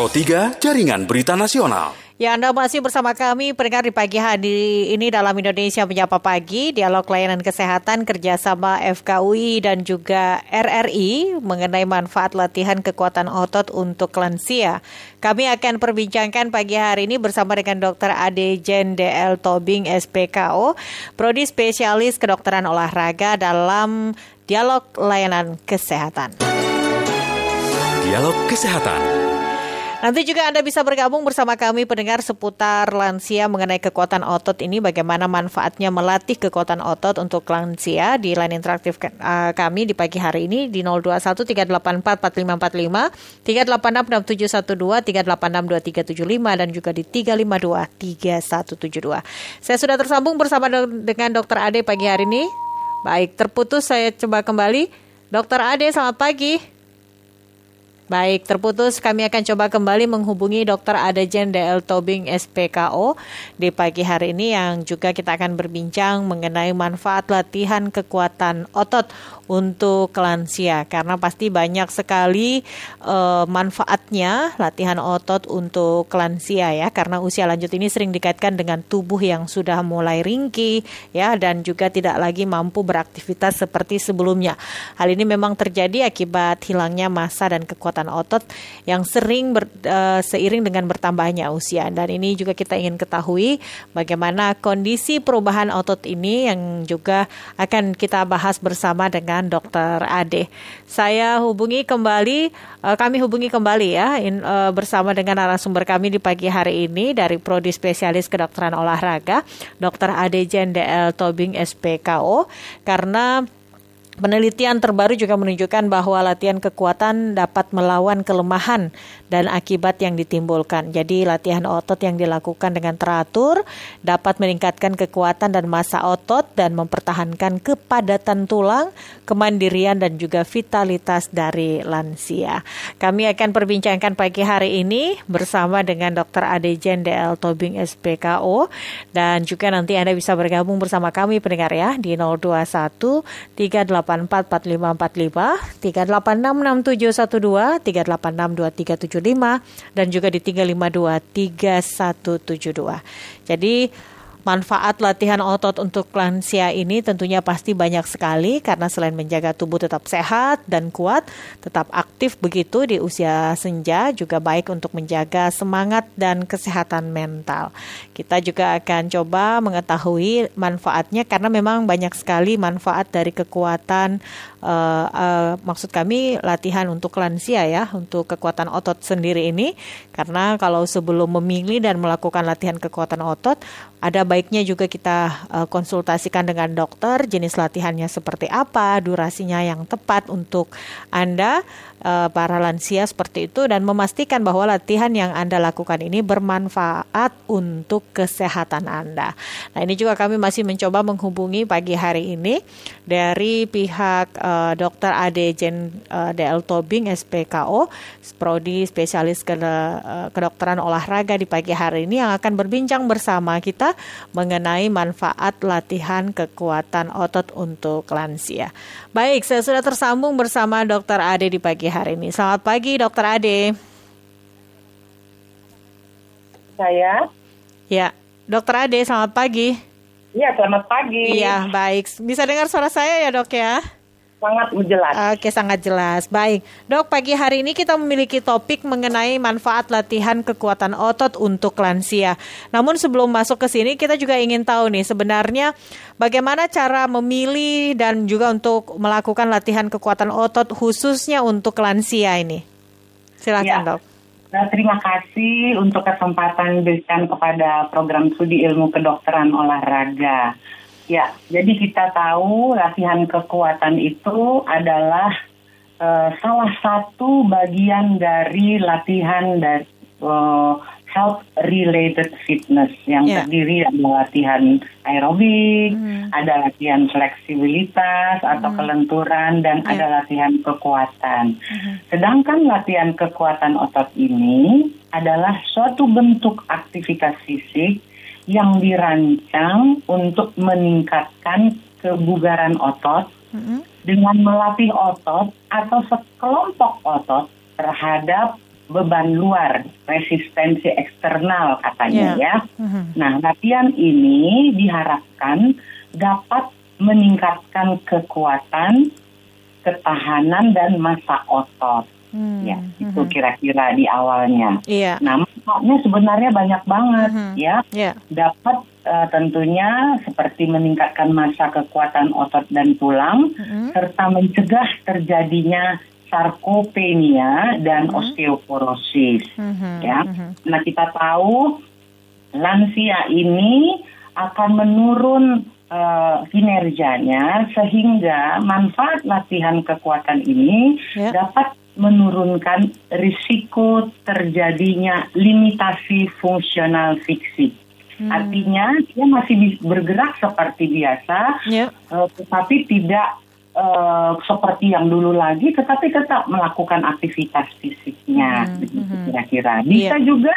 Pro 3 Jaringan Berita Nasional. Ya, Anda masih bersama kami pendengar di pagi hari ini dalam Indonesia Menyapa Pagi, Dialog Layanan Kesehatan kerjasama FKUI dan juga RRI mengenai manfaat latihan kekuatan otot untuk lansia. Kami akan perbincangkan pagi hari ini bersama dengan Dr. Ade Jen DL Tobing SPKO, Prodi Spesialis Kedokteran Olahraga dalam Dialog Layanan Kesehatan. Dialog Kesehatan. Nanti juga Anda bisa bergabung bersama kami pendengar seputar lansia mengenai kekuatan otot ini bagaimana manfaatnya melatih kekuatan otot untuk lansia di line interaktif uh, kami di pagi hari ini di 021 384 4545 386 6712 386 2375 dan juga di 352 3172. Saya sudah tersambung bersama dengan Dr. Ade pagi hari ini. Baik, terputus saya coba kembali. Dr. Ade, selamat pagi. Baik, terputus kami akan coba kembali menghubungi Dr. Adajen DL Tobing SPKO di pagi hari ini yang juga kita akan berbincang mengenai manfaat latihan kekuatan otot untuk lansia karena pasti banyak sekali uh, manfaatnya latihan otot untuk lansia ya karena usia lanjut ini sering dikaitkan dengan tubuh yang sudah mulai ringkih ya dan juga tidak lagi mampu beraktivitas seperti sebelumnya. Hal ini memang terjadi akibat hilangnya massa dan kekuatan otot yang sering ber, uh, seiring dengan bertambahnya usia dan ini juga kita ingin ketahui bagaimana kondisi perubahan otot ini yang juga akan kita bahas bersama dengan dengan Dokter Ade. Saya hubungi kembali, uh, kami hubungi kembali ya in, uh, bersama dengan narasumber kami di pagi hari ini dari Prodi Spesialis Kedokteran Olahraga, Dokter Ade Jen DL Tobing SPKO, karena Penelitian terbaru juga menunjukkan bahwa latihan kekuatan dapat melawan kelemahan dan akibat yang ditimbulkan. Jadi latihan otot yang dilakukan dengan teratur dapat meningkatkan kekuatan dan masa otot dan mempertahankan kepadatan tulang, kemandirian dan juga vitalitas dari lansia. Kami akan perbincangkan pagi hari ini bersama dengan Dr. Adejen DL Tobing SPKO dan juga nanti Anda bisa bergabung bersama kami pendengar ya di 021 38 386 3866712, 3862375 dan juga di 352 3172. Jadi Manfaat latihan otot untuk lansia ini tentunya pasti banyak sekali karena selain menjaga tubuh tetap sehat dan kuat, tetap aktif begitu di usia senja juga baik untuk menjaga semangat dan kesehatan mental. Kita juga akan coba mengetahui manfaatnya karena memang banyak sekali manfaat dari kekuatan uh, uh, maksud kami latihan untuk lansia ya, untuk kekuatan otot sendiri ini karena kalau sebelum memilih dan melakukan latihan kekuatan otot ada baiknya juga kita uh, konsultasikan dengan dokter jenis latihannya seperti apa, durasinya yang tepat untuk Anda uh, para lansia seperti itu dan memastikan bahwa latihan yang Anda lakukan ini bermanfaat untuk kesehatan Anda. Nah, ini juga kami masih mencoba menghubungi pagi hari ini dari pihak uh, Dr. Ade Jen uh, DL Tobing SPKO, prodi spesialis kedokteran olahraga di pagi hari ini yang akan berbincang bersama kita mengenai manfaat latihan kekuatan otot untuk lansia. Baik, saya sudah tersambung bersama Dr. Ade di pagi hari ini. Selamat pagi, Dr. Ade. Saya. Ya, Dr. Ade, selamat pagi. Iya, selamat pagi. Iya, baik. Bisa dengar suara saya ya, Dok ya? Sangat jelas. Oke, sangat jelas. Baik, dok, pagi hari ini kita memiliki topik mengenai manfaat latihan kekuatan otot untuk lansia. Namun sebelum masuk ke sini, kita juga ingin tahu nih sebenarnya bagaimana cara memilih dan juga untuk melakukan latihan kekuatan otot khususnya untuk lansia ini. Silakan, ya. dok. Nah, terima kasih untuk kesempatan diberikan kepada program studi ilmu kedokteran olahraga. Ya, jadi kita tahu latihan kekuatan itu adalah uh, salah satu bagian dari latihan dari uh, health related fitness yang yeah. terdiri dari latihan aerobik, mm. ada latihan fleksibilitas atau mm. kelenturan dan yeah. ada latihan kekuatan. Mm. Sedangkan latihan kekuatan otot ini adalah suatu bentuk aktivitas fisik yang dirancang untuk meningkatkan kebugaran otot mm-hmm. dengan melatih otot atau sekelompok otot terhadap beban luar, resistensi eksternal katanya Ya. ya. Mhm. Nah, latihan ini diharapkan dapat meningkatkan kekuatan, ketahanan dan masa otot. Hmm, Ya, itu mhm. kira-kira di awalnya. Iya. Nah, manfaatnya sebenarnya banyak banget Mhm. ya. Ya. Dapat eh, tentunya seperti meningkatkan masa kekuatan otot dan tulang Mhm. serta mencegah terjadinya sarkopenia dan Mhm. osteoporosis Mhm. ya. Mhm. Nah, kita tahu lansia ini akan menurun eh, kinerjanya sehingga manfaat latihan kekuatan ini Ya. dapat menurunkan risiko terjadinya limitasi fungsional fisik. Hmm. Artinya dia masih bergerak seperti biasa, Ya. eh, tetapi tidak eh, seperti yang dulu lagi, tetapi tetap melakukan aktivitas fisiknya, Hmm, hmm. kira-kira. Bisa Iya. juga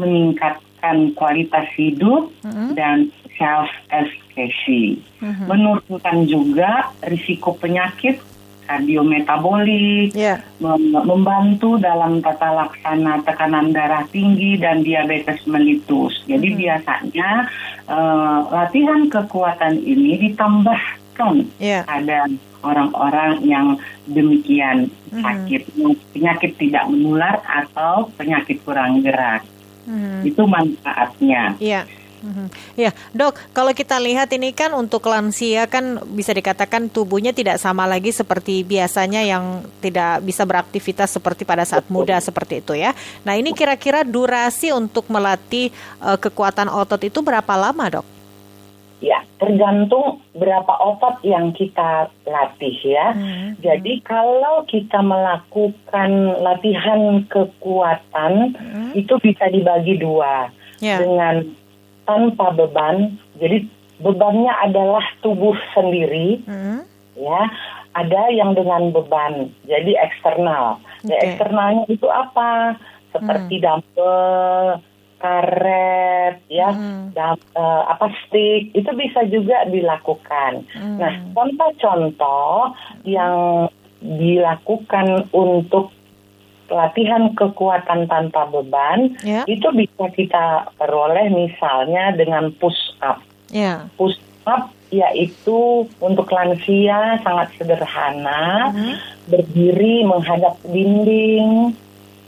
meningkatkan kualitas hidup Mhm. dan self efficacy, Mhm. menurunkan juga risiko penyakit kardiometabolik, Ya. mem- membantu dalam tata laksana tekanan darah tinggi dan diabetes melitus. Jadi Mhm. biasanya eh, latihan kekuatan ini ditambahkan Ya. ada orang-orang yang demikian Mhm. sakit, penyakit tidak menular atau penyakit kurang gerak. Mhm. Itu manfaatnya. Iya. Ya, dok, kalau kita lihat ini kan untuk lansia kan bisa dikatakan tubuhnya tidak sama lagi seperti biasanya yang tidak bisa beraktivitas seperti pada saat muda seperti itu ya. Nah ini kira-kira durasi untuk melatih eh, kekuatan otot itu berapa lama dok? Ya, tergantung berapa otot yang kita latih ya. Mhm. Jadi kalau kita melakukan latihan kekuatan Mhm. itu bisa dibagi dua Ya. dengan tanpa beban. Jadi bebannya adalah tubuh sendiri Mhm. ya. Ada yang dengan beban, jadi eksternal. Ya, Oke. eksternalnya itu apa? Seperti dumbbell, karet, ya, Mhm. dam- eh, apa stick itu bisa juga dilakukan. Mhm. Nah, contoh-contoh yang dilakukan untuk latihan kekuatan tanpa beban Ya. itu bisa kita peroleh misalnya dengan push up. Ya. Push up yaitu untuk lansia sangat sederhana, Mhm. berdiri menghadap dinding,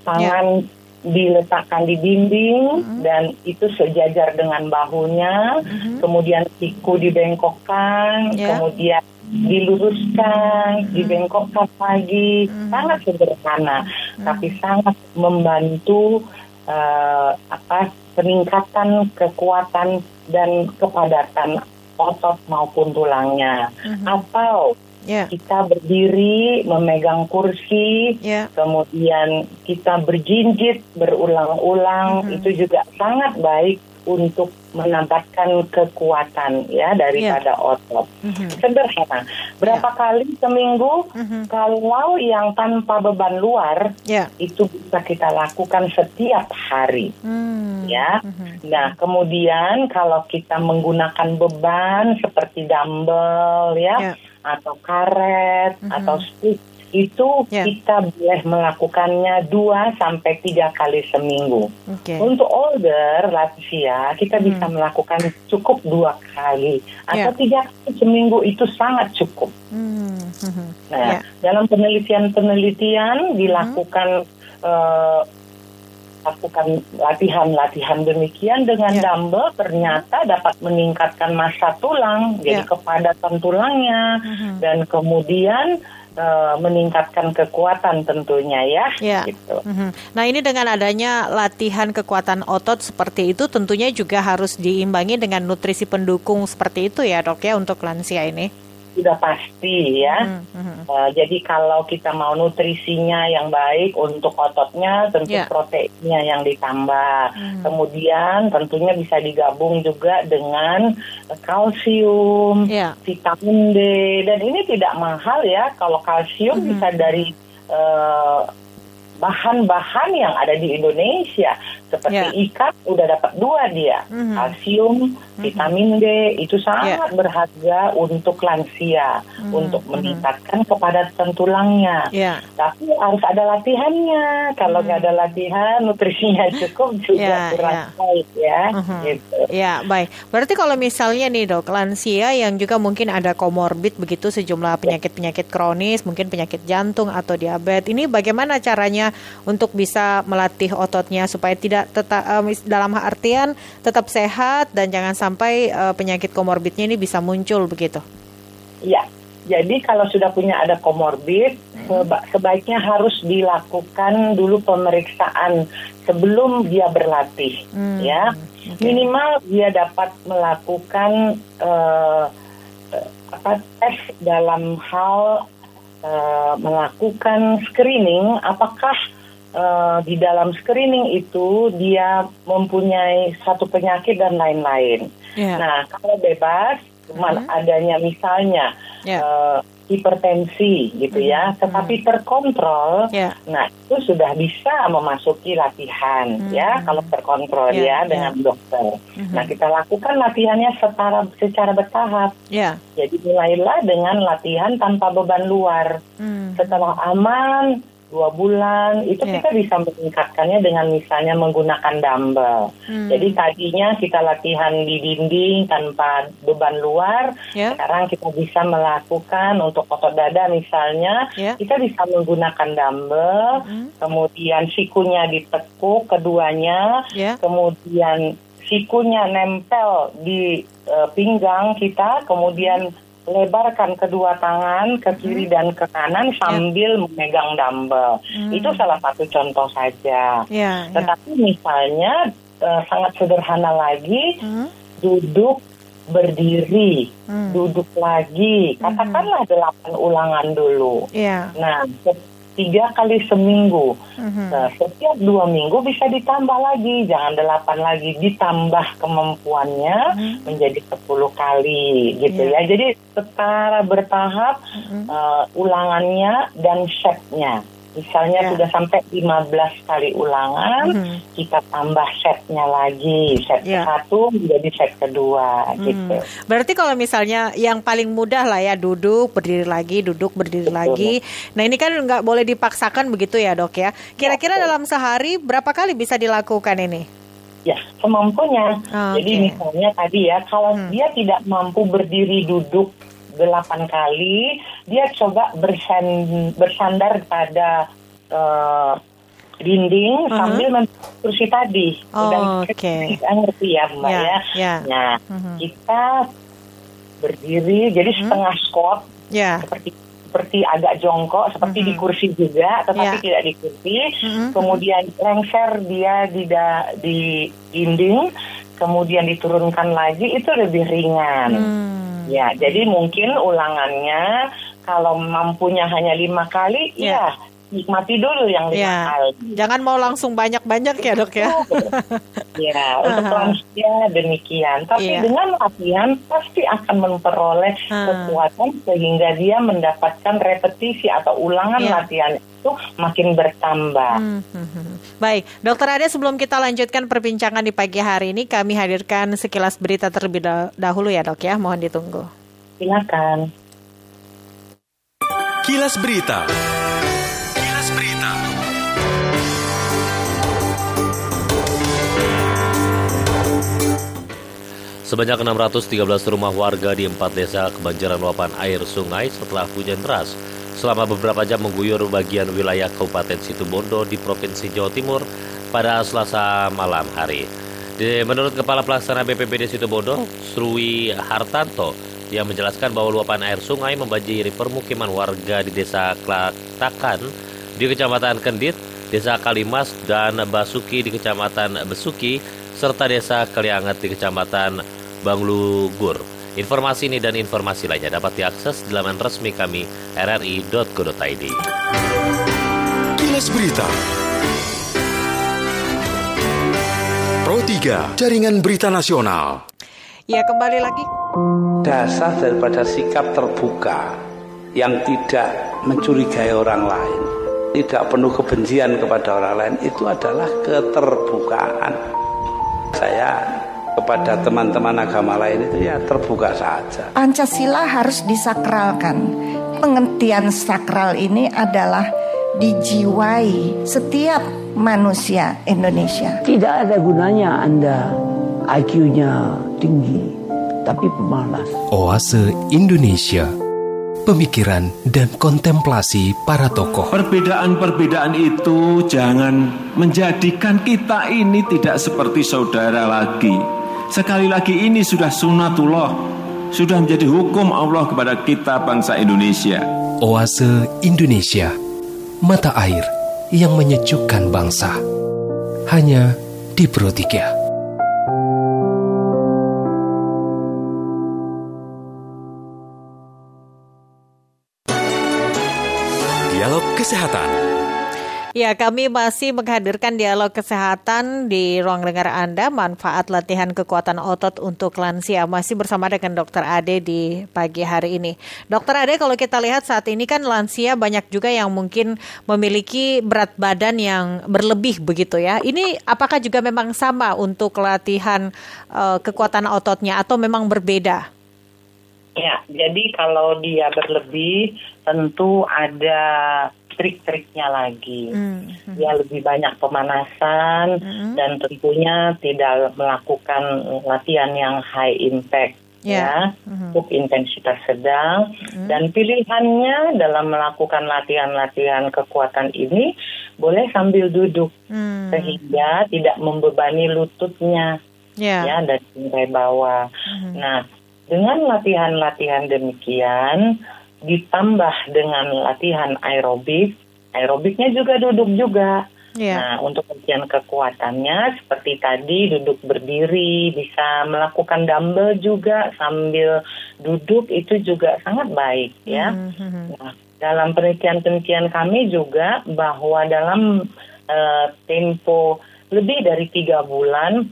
tangan diletakkan di dinding Mhm. dan itu sejajar dengan bahunya, Mhm. kemudian siku dibengkokkan, Ya. kemudian diluruskan, dibengkokkan lagi, Mhm. sangat sederhana, Hmm. tapi sangat membantu eh, apa peningkatan kekuatan dan kepadatan otot maupun tulangnya. Mhm. Atau Ya. kita berdiri memegang kursi, Ya. kemudian kita berjinjit berulang-ulang Mhm. itu juga sangat baik untuk menambahkan kekuatan ya daripada otot. Mhm. Sederhana. Berapa kali seminggu? Mhm. Kalau yang tanpa beban luar Ya. itu bisa kita lakukan setiap hari. Hmm. Ya. Mhm. Nah, kemudian kalau kita menggunakan beban seperti dumbbell ya, Ya. atau karet Mhm. atau stick itu Ya. kita boleh melakukannya dua sampai tiga kali seminggu. Oke. Untuk older lansia kita bisa Hmm. melakukan cukup dua kali atau Ya. tiga kali seminggu itu sangat cukup. Hmm. Mhm. Nah, Ya. dalam penelitian-penelitian dilakukan eh, lakukan latihan-latihan demikian dengan Ya. dumbbell ternyata dapat meningkatkan massa tulang, jadi Ya. kepadatan tulangnya Mhm. dan kemudian eh, meningkatkan kekuatan tentunya ya. Ya. Gitu. Mhm. Nah ini dengan adanya latihan kekuatan otot seperti itu tentunya juga harus diimbangi dengan nutrisi pendukung seperti itu ya dok ya untuk lansia ini. Sudah pasti ya. Mhm, mhm. Eh, jadi kalau kita mau nutrisinya yang baik untuk ototnya, tentu Ya. proteinnya yang ditambah. Hmm. Kemudian tentunya bisa digabung juga dengan kalsium, Ya. vitamin D, dan ini tidak mahal ya. Kalau kalsium Mhm. bisa dari eh, bahan-bahan yang ada di Indonesia. Seperti Ya. ikan udah dapat dua dia. Mhm. kalsium vitamin D itu sangat berharga untuk lansia. Untuk meningkatkan kepadatan tulangnya Ya. tapi harus ada latihannya. Kalau nggak ada latihan nutrisinya cukup juga Ya, kurang ya. baik ya. Mhm. gitu. Ya, baik. Berarti kalau misalnya nih dok, lansia yang juga mungkin ada komorbid begitu sejumlah penyakit-penyakit kronis, mungkin penyakit jantung atau diabetes, ini bagaimana caranya untuk bisa melatih ototnya supaya tidak tetap dalam artian tetap sehat dan jangan sampai eh, penyakit komorbidnya ini bisa muncul begitu? Ya, jadi kalau sudah punya ada komorbid, seba- sebaiknya harus dilakukan dulu pemeriksaan sebelum dia berlatih, Hmm, ya. oke. Minimal dia dapat melakukan eh, eh, apa tes dalam hal eh, melakukan screening, apakah eh, di dalam screening itu dia mempunyai satu penyakit dan lain-lain. Ya. Nah, kalau bebas, cuma adanya misalnya Ya. eh, hipertensi gitu ya, tetapi terkontrol, Ya. nah itu sudah bisa memasuki latihan ya, kalau terkontrol Ya, ya, ya. dengan dokter. Nah, kita lakukan latihannya secara secara bertahap. Ya. Jadi mulailah dengan latihan tanpa beban luar. Hmm. Setelah aman dua bulan itu Ya. kita bisa meningkatkannya dengan misalnya menggunakan dumbbell. Hmm. Jadi tadinya kita latihan di dinding tanpa beban luar, Ya. sekarang kita bisa melakukan untuk otot dada misalnya, Ya. kita bisa menggunakan dumbbell, Hmm. kemudian sikunya ditekuk keduanya, Ya. kemudian sikunya nempel di eh, pinggang kita, kemudian lebarkan kedua tangan ke kiri dan ke kanan sambil memegang dumbbell. Hmm. Itu salah satu contoh saja. Ya. ya. Tetapi misalnya eh, sangat sederhana lagi, Hmm. duduk berdiri, Hmm. duduk lagi. Katakanlah delapan ulangan dulu. Ya. Nah, tiga kali seminggu. Mhm. Nah, setiap dua minggu bisa ditambah lagi, jangan delapan lagi, ditambah kemampuannya menjadi 10 kali gitu Iya. ya. Jadi secara bertahap Mhm. eh, ulangannya dan setnya. Misalnya Ya. sudah sampai 15 kali ulangan, Mhm. kita tambah setnya lagi. Set Ya. ke satu menjadi set kedua gitu. Hmm. Berarti kalau misalnya yang paling mudah lah ya duduk berdiri lagi duduk berdiri lagi. Nah ini kan nggak boleh dipaksakan begitu ya dok ya. Kira-kira betul. dalam sehari berapa kali bisa dilakukan ini? Ya, semampunya. Oke. Jadi misalnya tadi ya, kalau Hmm. dia tidak mampu berdiri duduk delapan kali, dia coba bersan- bersandar pada eh, dinding Uh-huh. sambil mem- kursi tadi. Oh, Dan oke. kita ngerti ya, Mbak Ya, ya. ya. Nah, Mhm. kita berdiri, jadi Hmm. setengah squat Ya. seperti seperti agak jongkok, seperti di kursi juga, tetapi Ya. tidak di kursi. Mhm. Kemudian lengser dia di da- di dinding, kemudian diturunkan lagi itu lebih ringan. Hmm. Ya, jadi mungkin ulangannya kalau mampunya hanya lima kali, Ya. ya nikmati dulu yang lima Ya. kali. Jangan mau langsung banyak-banyak ya dok ya. Ya, untuk Aha. lansia demikian. Tapi Iya. dengan latihan pasti akan memperoleh Ah. kekuatan sehingga dia mendapatkan repetisi atau ulangan Iya. latihan itu makin bertambah. Hmm, hmm, hmm. Baik, Dokter Ade sebelum kita lanjutkan perbincangan di pagi hari ini, kami hadirkan sekilas berita terlebih dah- dahulu ya dok ya, mohon ditunggu. Silakan. Kilas Berita. Sebanyak 613 rumah warga di empat desa kebanjiran luapan air sungai setelah hujan deras selama beberapa jam mengguyur bagian wilayah Kabupaten Situbondo di Provinsi Jawa Timur pada Selasa malam hari. Menurut Kepala Pelaksana BPBD Situbondo, Sruwi Hartanto, yang menjelaskan bahwa luapan air sungai membanjiri permukiman warga di Desa Klatakan di Kecamatan Kendit, Desa Kalimas, dan Basuki di Kecamatan Besuki, serta Desa Kalianget di Kecamatan Banglugur. Informasi ini dan informasi lainnya dapat diakses di laman resmi kami rri.go.id. Kilas Berita. Pro 3, Jaringan Berita Nasional. Ya kembali lagi. dasar daripada sikap terbuka yang tidak mencurigai orang lain tidak penuh kebencian kepada orang lain itu adalah keterbukaan. Saya kepada teman-teman agama lain itu ya terbuka saja. Pancasila harus disakralkan. Pengertian sakral ini adalah dijiwai setiap manusia Indonesia. Tidak ada gunanya Anda IQ-nya tinggi, tapi pemalas. Oase Indonesia pemikiran dan kontemplasi para tokoh. Perbedaan-perbedaan itu jangan menjadikan kita ini tidak seperti saudara lagi. Sekali lagi ini sudah sunatullah, sudah menjadi hukum Allah kepada kita bangsa Indonesia. Oase Indonesia, mata air yang menyejukkan bangsa. Hanya di Pro 3. Dialog Kesehatan. Ya, kami masih menghadirkan dialog kesehatan di ruang dengar Anda, manfaat latihan kekuatan otot untuk lansia. Masih bersama dengan Dokter Ade di pagi hari ini. Dokter Ade, kalau kita lihat saat ini kan lansia banyak juga yang mungkin memiliki berat badan yang berlebih begitu ya. Ini apakah juga memang sama untuk latihan uh, kekuatan ototnya atau memang berbeda? Ya, jadi kalau dia berlebih tentu ada trik-triknya lagi. Mm -hmm. Dia lebih banyak pemanasan mm -hmm. dan tentunya tidak melakukan latihan yang high impact. Yeah. ya, mm -hmm. intensitas sedang mm -hmm. dan pilihannya dalam melakukan latihan-latihan kekuatan ini boleh sambil duduk mm. sehingga tidak membebani lututnya yeah. ya dari lantai bawah. Mm -hmm. Nah, dengan latihan-latihan demikian ditambah dengan latihan aerobik, aerobiknya juga duduk juga. Yeah. Nah, untuk latihan kekuatannya seperti tadi duduk berdiri, bisa melakukan dumbbell juga sambil duduk itu juga sangat baik ya. Mm-hmm. Nah, dalam penelitian-penelitian kami juga bahwa dalam uh, tempo lebih dari tiga bulan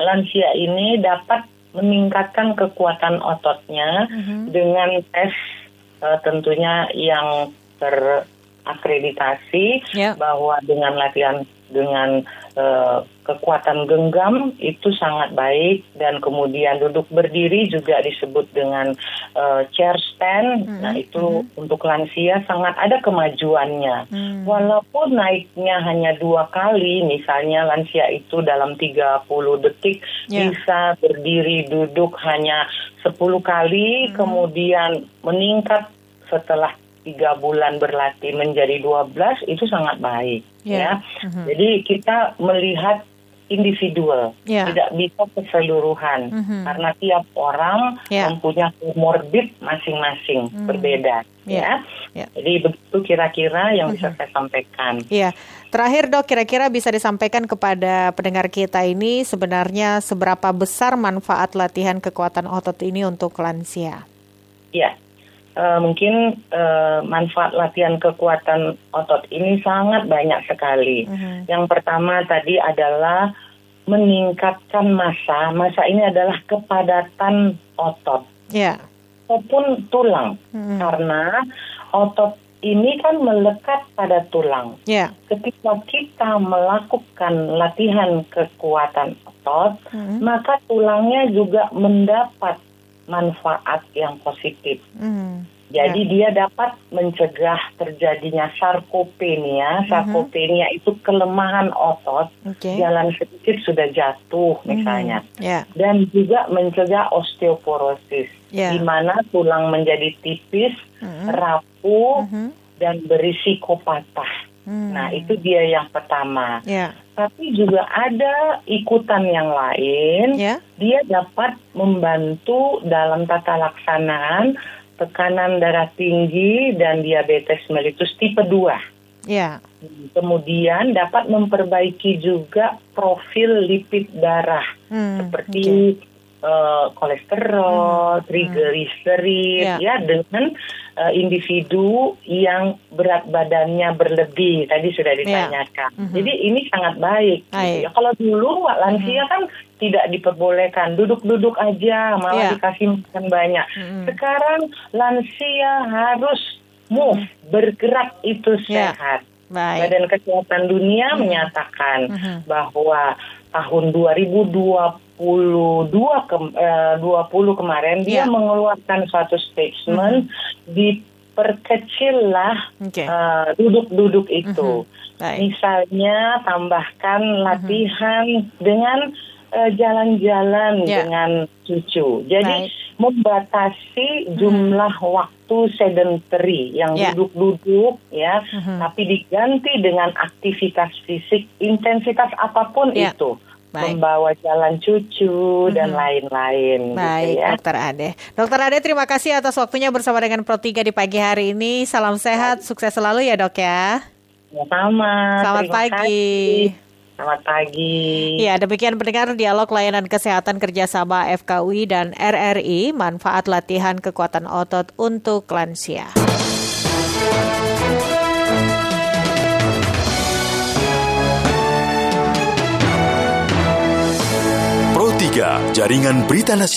lansia ini dapat meningkatkan kekuatan ototnya mm-hmm. dengan tes uh, tentunya yang terakreditasi yeah. bahwa dengan latihan dengan uh, kekuatan genggam itu sangat baik dan kemudian duduk berdiri juga disebut dengan uh, chair stand. Hmm. Nah itu hmm. untuk lansia sangat ada kemajuannya. Hmm. Walaupun naiknya hanya dua kali, misalnya lansia itu dalam 30 detik yeah. bisa berdiri duduk hanya 10 kali, hmm. kemudian meningkat setelah tiga bulan berlatih menjadi 12 itu sangat baik yeah. ya. Mm-hmm. Jadi kita melihat individual, yeah. tidak bisa keseluruhan mm-hmm. karena tiap orang yeah. mempunyai komorbid masing-masing mm. berbeda yeah. ya. Yeah. Jadi begitu kira-kira yang mm-hmm. bisa saya sampaikan. Iya. Yeah. Terakhir dok, kira-kira bisa disampaikan kepada pendengar kita ini sebenarnya seberapa besar manfaat latihan kekuatan otot ini untuk lansia? Iya, uh, mungkin uh, manfaat latihan kekuatan otot ini sangat banyak sekali. Uh-huh. Yang pertama tadi adalah meningkatkan masa. Masa ini adalah kepadatan otot. Yeah. Maupun tulang. Uh-huh. Karena otot ini kan melekat pada tulang. Yeah. Ketika kita melakukan latihan kekuatan otot, hmm. maka tulangnya juga mendapat manfaat yang positif. Mm. Jadi ya. dia dapat mencegah terjadinya sarkopenia. Mm-hmm. Sarkopenia mm -hmm. itu kelemahan otot, okay. jalan sedikit sudah jatuh mm-hmm. misalnya. Mm -hmm. yeah. Dan juga mencegah osteoporosis, yeah. di mana tulang menjadi tipis, mm -hmm. rapuh, mm -hmm. dan berisiko patah. Hmm. Nah, itu dia yang pertama. Yeah. Tapi juga ada ikutan yang lain. Yeah. Dia dapat membantu dalam tata laksanaan tekanan darah tinggi dan diabetes mellitus tipe 2. Yeah. Kemudian dapat memperbaiki juga profil lipid darah hmm, seperti okay uh, kolesterol, hmm. triglycerid yeah. ya dengan uh, individu yang berat badannya berlebih tadi sudah ya. ditanyakan. Yeah. Mm -hmm. Jadi ini sangat baik. Gitu ya. Kalau dulu lansia -hmm. kan tidak diperbolehkan duduk-duduk aja malah yeah. dikasih makan banyak. -hmm. Sekarang lansia harus move, -hmm. bergerak itu ya. sehat. Baik. Badan Kesehatan Dunia menyatakan bahwa tahun 2022 ke, eh, 20 kemarin dia Ya. mengeluarkan suatu statement diperkecillah Oke. eh, duduk-duduk itu. Baik. Misalnya tambahkan latihan dengan eh, jalan-jalan Ya. dengan cucu. Jadi Baik. membatasi jumlah waktu sedentary yang Ya. duduk-duduk ya, tapi diganti dengan aktivitas fisik intensitas apa pun Ya. itu. Baik. Membawa jalan cucu dan lain-lain gitu Baik, ya. Dokter Ade. Dokter Ade, terima kasih atas waktunya bersama dengan Pro 3 di pagi hari ini. Salam sehat, sukses selalu ya dok ya. Sama. Selamat terima pagi. kasih. Selamat pagi. Ya, demikian pendengar dialog layanan kesehatan kerjasama FKUI dan RRI, manfaat latihan kekuatan otot untuk lansia. 3, Jaringan Berita Nasional.